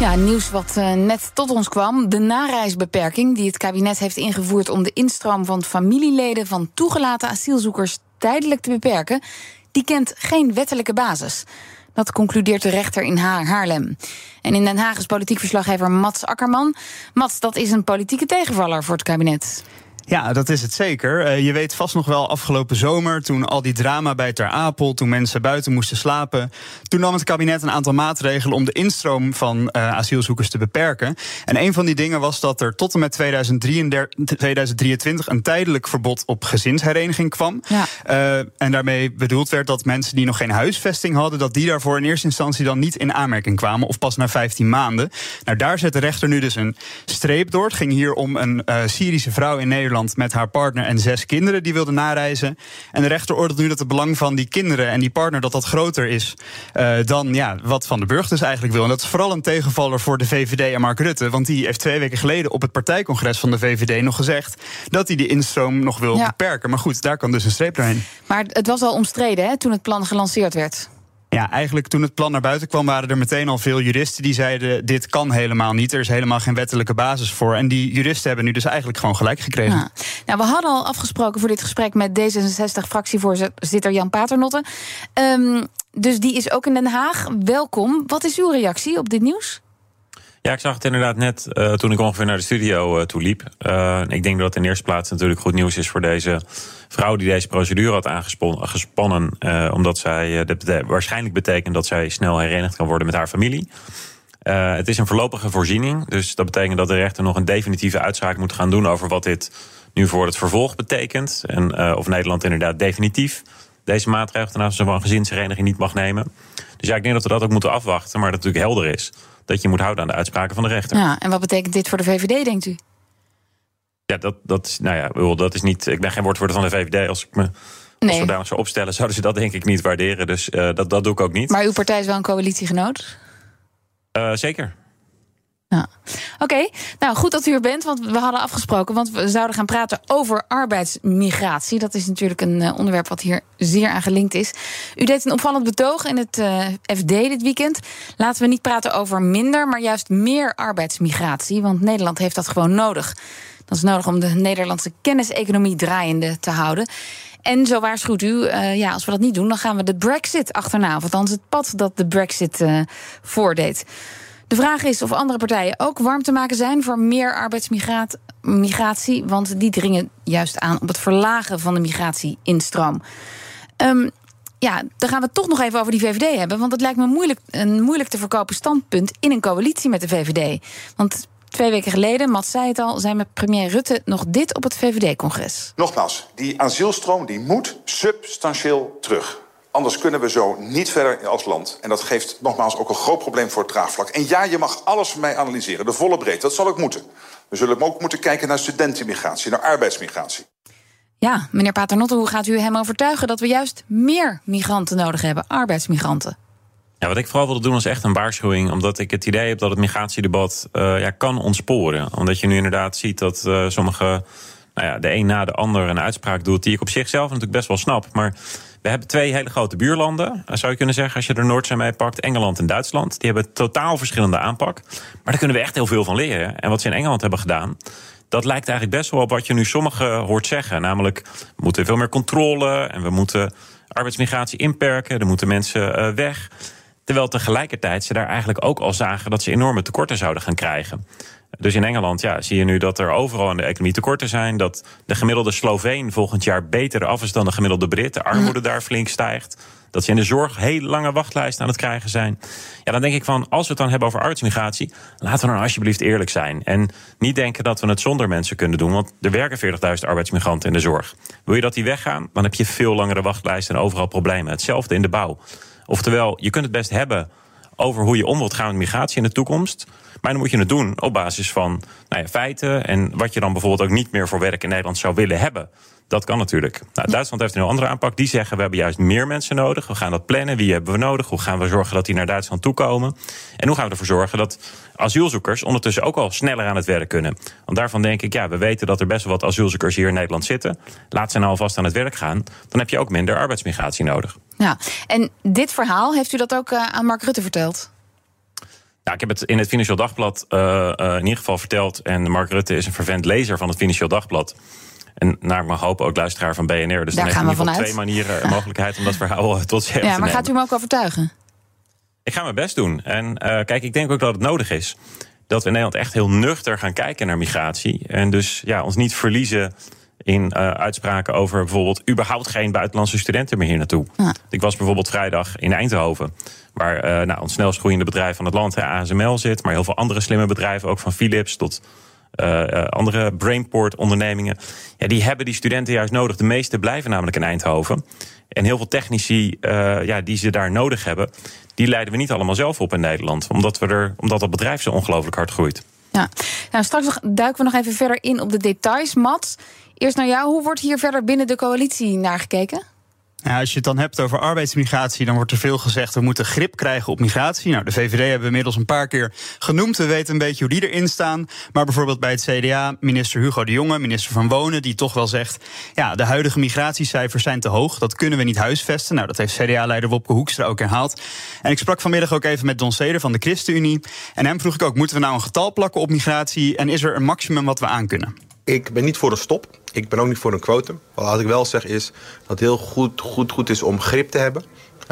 Ja, nieuws wat uh, net tot ons kwam. De nareisbeperking die het kabinet heeft ingevoerd om de instroom van familieleden van toegelaten asielzoekers tijdelijk te beperken, die kent geen wettelijke basis. Dat concludeert de rechter in Haarlem. En in Den Haag is politiek verslaggever Mats Akkerman. Mats, dat is een politieke tegenvaller voor het kabinet. Ja, dat is het zeker. Uh, je weet vast nog wel afgelopen zomer, toen al die drama bij Ter Apel, toen mensen buiten moesten slapen. Toen nam het kabinet een aantal maatregelen om de instroom van uh, asielzoekers te beperken. En een van die dingen was dat er tot en met 2033, 2023 een tijdelijk verbod op gezinshereniging kwam. Ja. Uh, en daarmee bedoeld werd dat mensen die nog geen huisvesting hadden, dat die daarvoor in eerste instantie dan niet in aanmerking kwamen, of pas na 15 maanden. Nou, daar zet de rechter nu dus een streep door. Het ging hier om een Syrische vrouw in Nederland met haar partner en zes kinderen die wilde nareizen. En de rechter oordeelt nu dat het belang van die kinderen en die partner dat dat groter is uh, dan ja, wat Van de Burg dus eigenlijk wil. En dat is vooral een tegenvaller voor de VVD en Mark Rutte. Want die heeft twee weken geleden op het partijcongres van de VVD nog gezegd dat hij die instroom nog wil ja. beperken. Maar goed, daar kan dus een streep doorheen. Maar het was al omstreden hè, toen het plan gelanceerd werd. Ja, eigenlijk toen het plan naar buiten kwam, waren er meteen al veel juristen die zeiden: dit kan helemaal niet. Er is helemaal geen wettelijke basis voor. En die juristen hebben nu dus eigenlijk gewoon gelijk gekregen. Nou, we hadden al afgesproken voor dit gesprek met D66-fractievoorzitter Jan Paternotte. Um, dus die is ook in Den Haag. Welkom. Wat is uw reactie op dit nieuws? Ja, ik zag het inderdaad net uh, toen ik ongeveer naar de studio uh, toe liep. Uh, ik denk dat het in eerste plaats natuurlijk goed nieuws is voor deze vrouw die deze procedure had aangespannen. omdat zij, waarschijnlijk betekent dat zij snel herenigd kan worden met haar familie. het is een voorlopige voorziening. Dus dat betekent dat de rechter nog een definitieve uitspraak moet gaan doen over wat dit nu voor het vervolg betekent. En of Nederland inderdaad definitief deze maatregel ten aanzien van gezinshereniging niet mag nemen. Dus ja, ik denk dat we dat ook moeten afwachten. Maar dat het natuurlijk helder is dat je moet houden aan de uitspraken van de rechter. Ja, en wat betekent dit voor de VVD, denkt u? Ja, dat, dat, is, nou ja, dat is niet. Ik ben geen woordvoerder van de VVD. Als ik me nee. zodanig zou opstellen, zouden ze dat denk ik niet waarderen. Dus uh, dat, dat doe ik ook niet. Maar uw partij is wel een coalitiegenoot? Uh, zeker. Ja. Oké, nou goed dat u er bent, want we hadden afgesproken, want we zouden gaan praten over arbeidsmigratie. Dat is natuurlijk een uh, onderwerp wat hier zeer aan gelinkt is. U deed een opvallend betoog in het uh, FD dit weekend. Laten we niet praten over minder, maar juist meer arbeidsmigratie, want Nederland heeft dat gewoon nodig. Dat is nodig om de Nederlandse kenniseconomie draaiende te houden. En zo waarschuwt u, uh, ja, als we dat niet doen, dan gaan we de Brexit achterna. Of althans het pad dat de Brexit voordeed. De vraag is of andere partijen ook warm te maken zijn voor meer arbeidsmigratie. Want die dringen juist aan op het verlagen van de migratie-instroom. Um, ja, dan gaan we toch nog even over die VVD hebben. Want het lijkt me moeilijk, een moeilijk te verkopen standpunt in een coalitie met de VVD. Want twee weken geleden, Matt zei het al, zei met premier Rutte nog dit op het VVD-congres. Nogmaals, die asielstroom die moet substantieel terug. Anders kunnen we zo niet verder als land. En dat geeft nogmaals ook een groot probleem voor het draagvlak. En ja, je mag alles van mij analyseren, de volle breedte. Dat zal ook moeten. We zullen ook moeten kijken naar studentenmigratie, naar arbeidsmigratie. Ja, meneer Paternotte, hoe gaat u hem overtuigen dat we juist meer migranten nodig hebben, arbeidsmigranten? Ja, wat ik vooral wilde doen is echt een waarschuwing. Omdat ik het idee heb dat het migratiedebat uh, ja, kan ontsporen. Omdat je nu inderdaad ziet dat uh, sommige, nou ja, de een na de ander een uitspraak doet... die ik op zichzelf natuurlijk best wel snap. Maar we hebben twee hele grote buurlanden, eh, zou je kunnen zeggen, als je er Noordzee mee pakt, Engeland en Duitsland. Die hebben totaal verschillende aanpak. Maar daar kunnen we echt heel veel van leren. En wat ze in Engeland hebben gedaan, dat lijkt eigenlijk best wel op wat je nu sommigen hoort zeggen. Namelijk, we moeten veel meer controle en we moeten arbeidsmigratie inperken. Er moeten mensen uh, weg. Terwijl tegelijkertijd ze daar eigenlijk ook al zagen dat ze enorme tekorten zouden gaan krijgen. Dus in Engeland ja, zie je nu dat er overal in de economie tekorten zijn. Dat de gemiddelde Sloveen volgend jaar beter af is dan de gemiddelde Brit. De armoede daar flink stijgt. Dat ze in de zorg heel lange wachtlijsten aan het krijgen zijn. Ja, dan denk ik van, als we het dan hebben over arbeidsmigratie... laten we dan alsjeblieft eerlijk zijn. En niet denken dat we het zonder mensen kunnen doen. Want er werken 40.000 arbeidsmigranten in de zorg. Wil je dat die weggaan, dan heb je veel langere wachtlijsten... en overal problemen. Hetzelfde in de bouw. Oftewel, je kunt het best hebben over hoe je om wilt gaan met migratie in de toekomst. Maar dan moet je het doen op basis van nou ja, feiten en wat je dan bijvoorbeeld ook niet meer voor werk in Nederland zou willen hebben. Dat kan natuurlijk. Nou, Duitsland heeft een heel andere aanpak. Die zeggen we hebben juist meer mensen nodig. We gaan dat plannen. Wie hebben we nodig? Hoe gaan we zorgen dat die naar Duitsland toekomen? En hoe gaan we ervoor zorgen dat asielzoekers ondertussen ook al sneller aan het werk kunnen? Want daarvan denk ik, ja, we weten dat er best wel wat asielzoekers hier in Nederland zitten. Laat ze nou alvast aan het werk gaan. Dan heb je ook minder arbeidsmigratie nodig. Ja, en dit verhaal, heeft u dat ook uh, aan Mark Rutte verteld? Ja, ik heb het in het Financieel Dagblad uh, uh, in ieder geval verteld. En Mark Rutte is een vervent lezer van het Financieel Dagblad. En naar mag hopen ook luisteraar van BNR. Dus Daar dan heeft in ieder geval vanuit. twee manieren een mogelijkheid om dat verhaal tot zich Ja, te maar nemen. gaat u hem ook overtuigen? Ik ga mijn best doen. En uh, kijk, ik denk ook dat het nodig is dat we in Nederland echt heel nuchter gaan kijken naar migratie. En dus ja, ons niet verliezen in uh, uitspraken over bijvoorbeeld überhaupt geen buitenlandse studenten meer hier naartoe. Ja. Ik was bijvoorbeeld vrijdag in Eindhoven, waar uh, nou, ons snelst groeiende bedrijf van het land, ASML, zit, maar heel veel andere slimme bedrijven, ook van Philips tot uh, andere brainport-ondernemingen. Ja, die hebben die studenten juist nodig. De meeste blijven namelijk in Eindhoven. En heel veel technici ja, die ze daar nodig hebben, die leiden we niet allemaal zelf op in Nederland. Omdat, we er, omdat dat bedrijf zo ongelooflijk hard groeit. Ja, nou, straks duiken we nog even verder in op de details. Mats, eerst naar jou. Hoe wordt hier verder binnen de coalitie naar gekeken? Als je het dan hebt over arbeidsmigratie, dan wordt er veel gezegd... we moeten grip krijgen op migratie. Nou, de VVD hebben we inmiddels een paar keer genoemd. We weten een beetje hoe die erin staan. Maar bijvoorbeeld bij het CDA, minister Hugo de Jonge, minister van Wonen... die toch wel zegt, ja, de huidige migratiecijfers zijn te hoog. Dat kunnen we niet huisvesten. Nou, dat heeft CDA-leider Wopke Hoekstra ook herhaald. En ik sprak vanmiddag ook even met Don Seder van de ChristenUnie. En hem vroeg ik ook, moeten we nou een getal plakken op migratie... en is er een maximum wat we aan kunnen? Ik ben niet voor een stop. Ik ben ook niet voor een quotum. Wat ik wel zeg is dat het heel goed, goed, goed is om grip te hebben.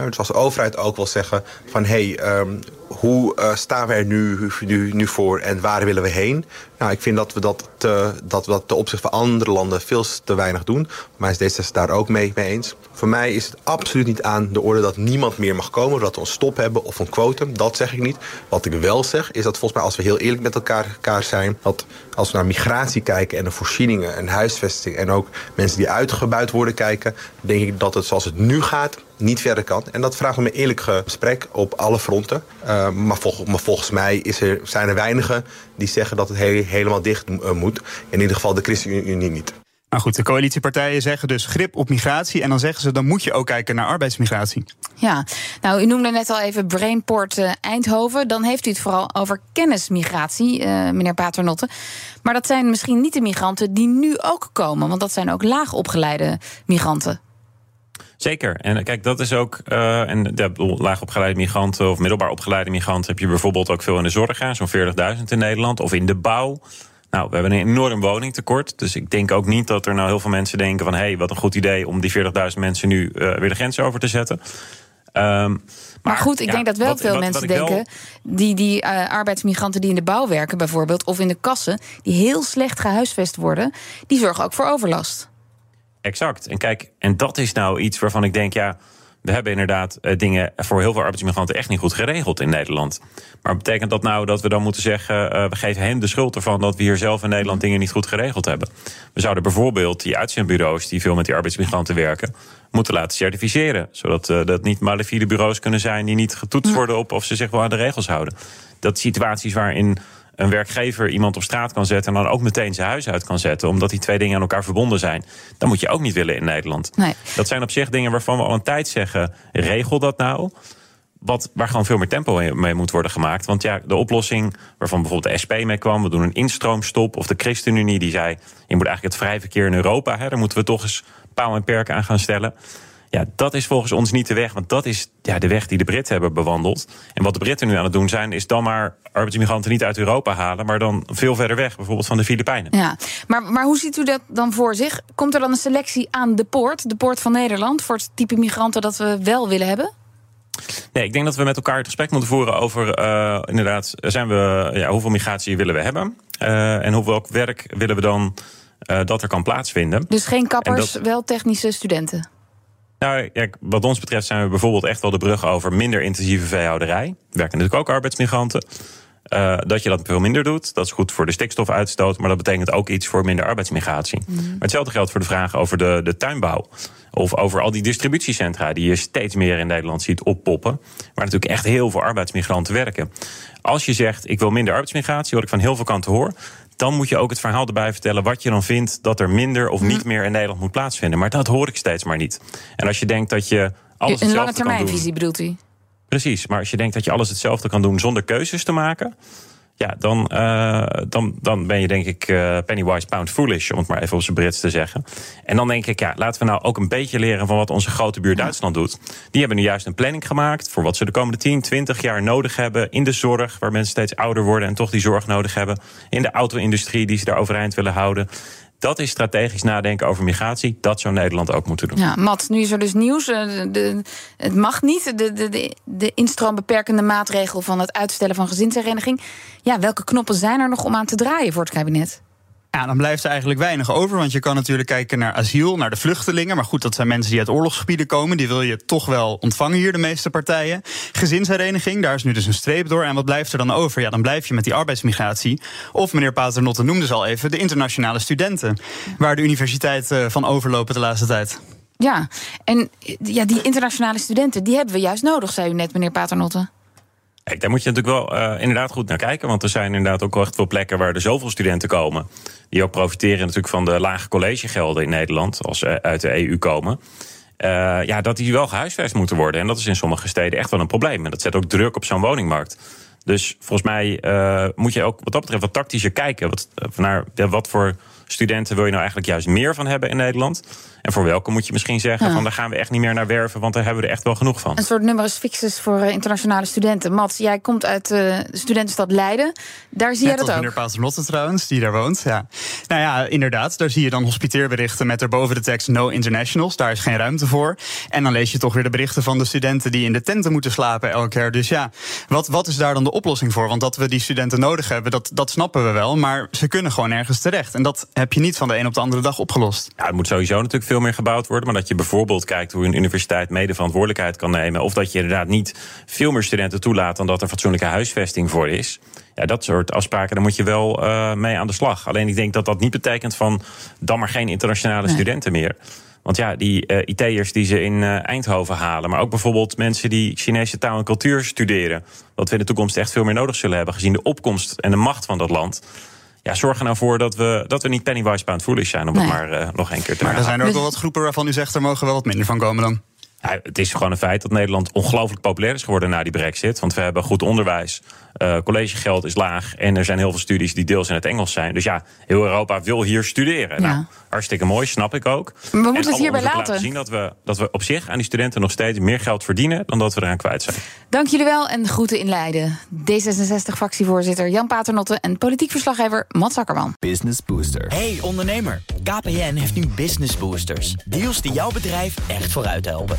Dus als de overheid ook wil zeggen van... hé, hey, um, hoe uh, staan we er nu, nu, nu voor en waar willen we heen? Nou, ik vind dat we dat, te, dat we dat ten opzichte van andere landen veel te weinig doen. Maar is D66 daar ook mee, mee eens. Voor mij is het absoluut niet aan de orde dat niemand meer mag komen... dat we een stop hebben of een quotum, dat zeg ik niet. Wat ik wel zeg is dat volgens mij als we heel eerlijk met elkaar, elkaar zijn... dat als we naar migratie kijken en de voorzieningen en huisvesting... en ook mensen die uitgebuit worden kijken... denk ik dat het zoals het nu gaat niet verder kan. En dat vraagt om een eerlijk gesprek op alle fronten. Uh, maar, vol, maar, volgens mij is er, zijn er weinigen die zeggen dat het he helemaal dicht uh, moet. In ieder geval de ChristenUnie niet. Nou goed, de coalitiepartijen zeggen dus grip op migratie. En dan zeggen ze, dan moet je ook kijken naar arbeidsmigratie. Ja, nou, u noemde net al even Brainport uh, Eindhoven. Dan heeft u het vooral over kennismigratie, uh, meneer Paternotte. Maar dat zijn misschien niet de migranten die nu ook komen. Want dat zijn ook laag opgeleide migranten. Zeker. En kijk, dat is ook. Uh, en ja, laag opgeleide migranten of middelbaar opgeleide migranten heb je bijvoorbeeld ook veel in de zorg, zo'n 40.000 in Nederland, of in de bouw. Nou, we hebben een enorm woningtekort. Dus ik denk ook niet dat er nou heel veel mensen denken van hé, hey, wat een goed idee om die 40.000 mensen nu uh, weer de grens over te zetten. Um, maar, maar, goed, ik ja, denk dat wel wat, veel wat, mensen wat denken. Wel... Die, die uh, arbeidsmigranten die in de bouw werken, bijvoorbeeld, of in de kassen, die heel slecht gehuisvest worden, die zorgen ook voor overlast. Exact. En kijk, en dat is nou iets waarvan ik denk, ja, we hebben inderdaad uh, dingen voor heel veel arbeidsmigranten echt niet goed geregeld in Nederland. Maar betekent dat nou dat we dan moeten zeggen, uh, we geven hen de schuld ervan dat we hier zelf in Nederland dingen niet goed geregeld hebben? We zouden bijvoorbeeld die uitzendbureaus die veel met die arbeidsmigranten werken, moeten laten certificeren. Zodat uh, dat niet malafide bureaus kunnen zijn die niet getoetst worden op of ze zich wel aan de regels houden. Dat situaties waarin een werkgever iemand op straat kan zetten en dan ook meteen zijn huis uit kan zetten, omdat die twee dingen aan elkaar verbonden zijn. Dat moet je ook niet willen in Nederland. Nee. Dat zijn op zich dingen waarvan we al een tijd zeggen: regel dat nou. Wat, waar gewoon veel meer tempo mee moet worden gemaakt. Want ja, de oplossing waarvan bijvoorbeeld de SP mee kwam, we doen een instroomstop. Of de ChristenUnie die zei: je moet eigenlijk het vrij verkeer in Europa, hè, daar moeten we toch eens paal en perk aan gaan stellen. Ja, dat is volgens ons niet de weg. Want dat is ja, de weg die de Britten hebben bewandeld. En wat de Britten nu aan het doen zijn, is dan maar arbeidsmigranten niet uit Europa halen, maar dan veel verder weg, bijvoorbeeld van de Filipijnen. Ja, maar, maar hoe ziet u dat dan voor zich? Komt er dan een selectie aan de poort, de poort van Nederland, voor het type migranten dat we wel willen hebben? Nee, ik denk dat we met elkaar het gesprek moeten voeren over uh, inderdaad, zijn we, ja, hoeveel migratie willen we hebben? Uh, en hoeveel werk willen we dan uh, dat er kan plaatsvinden? Dus geen kappers, dat... wel technische studenten? Nou, ja, wat ons betreft zijn we bijvoorbeeld echt wel de brug over minder intensieve veehouderij. Er werken natuurlijk ook arbeidsmigranten. Uh, dat je dat veel minder doet. Dat is goed voor de stikstofuitstoot, maar dat betekent ook iets voor minder arbeidsmigratie. Mm. Maar hetzelfde geldt voor de vraag over de, de tuinbouw. Of over al die distributiecentra die je steeds meer in Nederland ziet oppoppen. Waar natuurlijk echt heel veel arbeidsmigranten werken. Als je zegt, ik wil minder arbeidsmigratie, wat ik van heel veel kanten hoor dan moet je ook het verhaal erbij vertellen wat je dan vindt dat er minder of niet meer in Nederland moet plaatsvinden. Maar dat hoor ik steeds maar niet. En als je denkt dat je alles Een lange termijnvisie bedoelt u? Precies, maar als je denkt dat je alles hetzelfde kan doen zonder keuzes te maken, ja, dan, uh, dan, dan ben je denk ik uh, pennywise pound foolish, om het maar even op zijn Brits te zeggen. En dan denk ik, ja, laten we nou ook een beetje leren van wat onze grote buur Duitsland doet. Die hebben nu juist een planning gemaakt voor wat ze de komende 10, 20 jaar nodig hebben in de zorg, waar mensen steeds ouder worden en toch die zorg nodig hebben. In de auto-industrie die ze daar overeind willen houden. Dat is strategisch nadenken over migratie. Dat zou Nederland ook moeten doen. Ja, Mat, nu is er dus nieuws. Eh, de, het mag niet. De, de, de instroombeperkende maatregel van het uitstellen van gezinshereniging. Ja, welke knoppen zijn er nog om aan te draaien voor het kabinet? Ja, dan blijft er eigenlijk weinig over. Want je kan natuurlijk kijken naar asiel, naar de vluchtelingen. Maar goed, dat zijn mensen die uit oorlogsgebieden komen. Die wil je toch wel ontvangen hier, de meeste partijen. Gezinshereniging, daar is nu dus een streep door. En wat blijft er dan over? Ja, dan blijf je met die arbeidsmigratie. Of meneer Paternotte noemde ze al even, de internationale studenten. Waar de universiteit eh, van overlopen de laatste tijd. Ja, en ja, die internationale studenten, die hebben we juist nodig, zei u net, meneer Paternotte. Kijk, daar moet je natuurlijk wel uh, inderdaad goed naar kijken. Want er zijn inderdaad ook wel echt veel plekken waar er zoveel studenten komen. Die ook profiteren natuurlijk van de lage collegegelden in Nederland. Als ze uit de EU komen. Uh, ja, dat die wel gehuisvest moeten worden. En dat is in sommige steden echt wel een probleem. En dat zet ook druk op zo'n woningmarkt. Dus volgens mij uh, moet je ook wat dat betreft wat tactischer kijken. Wat, naar wat voor studenten wil je nou eigenlijk juist meer van hebben in Nederland? En voor welke moet je misschien zeggen: van daar gaan we echt niet meer naar werven, want daar hebben we er echt wel genoeg van. Een soort numerus fixus voor uh, internationale studenten. Mats, jij komt uit uh, de studentenstad Leiden. Daar zie Net je dat ook. Meneer Paternotte trouwens, die daar woont. Ja. Nou ja, inderdaad. Daar zie je dan hospiteerberichten met erboven de tekst No Internationals. Daar is geen ruimte voor. En dan lees je toch weer de berichten van de studenten die in de tenten moeten slapen elk jaar. Dus ja, wat, wat is daar dan de oplossing voor? Want dat we die studenten nodig hebben, dat, dat snappen we wel. Maar ze kunnen gewoon ergens terecht. En dat heb je niet van de een op de andere dag opgelost. Ja, het moet sowieso natuurlijk veel meer gebouwd worden. Maar dat je bijvoorbeeld kijkt hoe een universiteit mede verantwoordelijkheid kan nemen. Of dat je inderdaad niet veel meer studenten toelaat dan dat er fatsoenlijke huisvesting voor is. Ja, dat soort afspraken, daar moet je wel uh, mee aan de slag. Alleen ik denk dat dat niet betekent van dan maar geen internationale studenten meer. Want ja, die uh, IT'ers die ze in uh, Eindhoven halen, maar ook bijvoorbeeld mensen die Chinese taal en cultuur studeren, wat we in de toekomst echt veel meer nodig zullen hebben, gezien de opkomst en de macht van dat land ja, zorg er nou voor dat we, dat we niet pennywise pound foolish zijn, om nee. het maar uh, nog een keer te Maar er zijn er ook wel wat groepen waarvan u zegt er mogen wel wat minder van komen dan. Ja, het is gewoon een feit dat Nederland ongelooflijk populair is geworden na die brexit. Want we hebben goed onderwijs, uh, collegegeld is laag... en er zijn heel veel studies die deels in het Engels zijn. Dus ja, heel Europa wil hier studeren. Ja. Nou, hartstikke mooi, snap ik ook. Maar we moeten het hierbij laten. laten zien dat we, dat we op zich aan die studenten nog steeds meer geld verdienen... dan dat we eraan kwijt zijn. Dank jullie wel en groeten in Leiden. D66-fractievoorzitter Jan Paternotte... en politiek verslaggever Mats Akkerman. Business Booster. Hey ondernemer, KPN heeft nu Business Boosters. Deals die jouw bedrijf echt vooruit helpen.